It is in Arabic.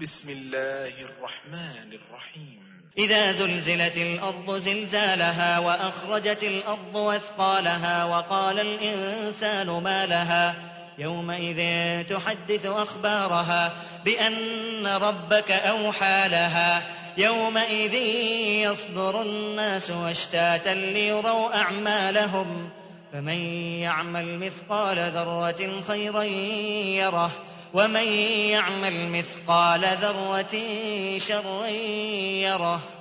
بسم الله الرحمن الرحيم. إذا زلزلت الأرض زلزالها وأخرجت الأرض أثقالها وقال الإنسان ما لها. يومئذ تحدث أخبارها بأن ربك أوحى لها. يومئذ يصدر الناس أشتاتا ليروا أعمالهم. فمن يعمل مثقال ذرة خيرا يره. ومن يعمل مثقال ذرة شرا يره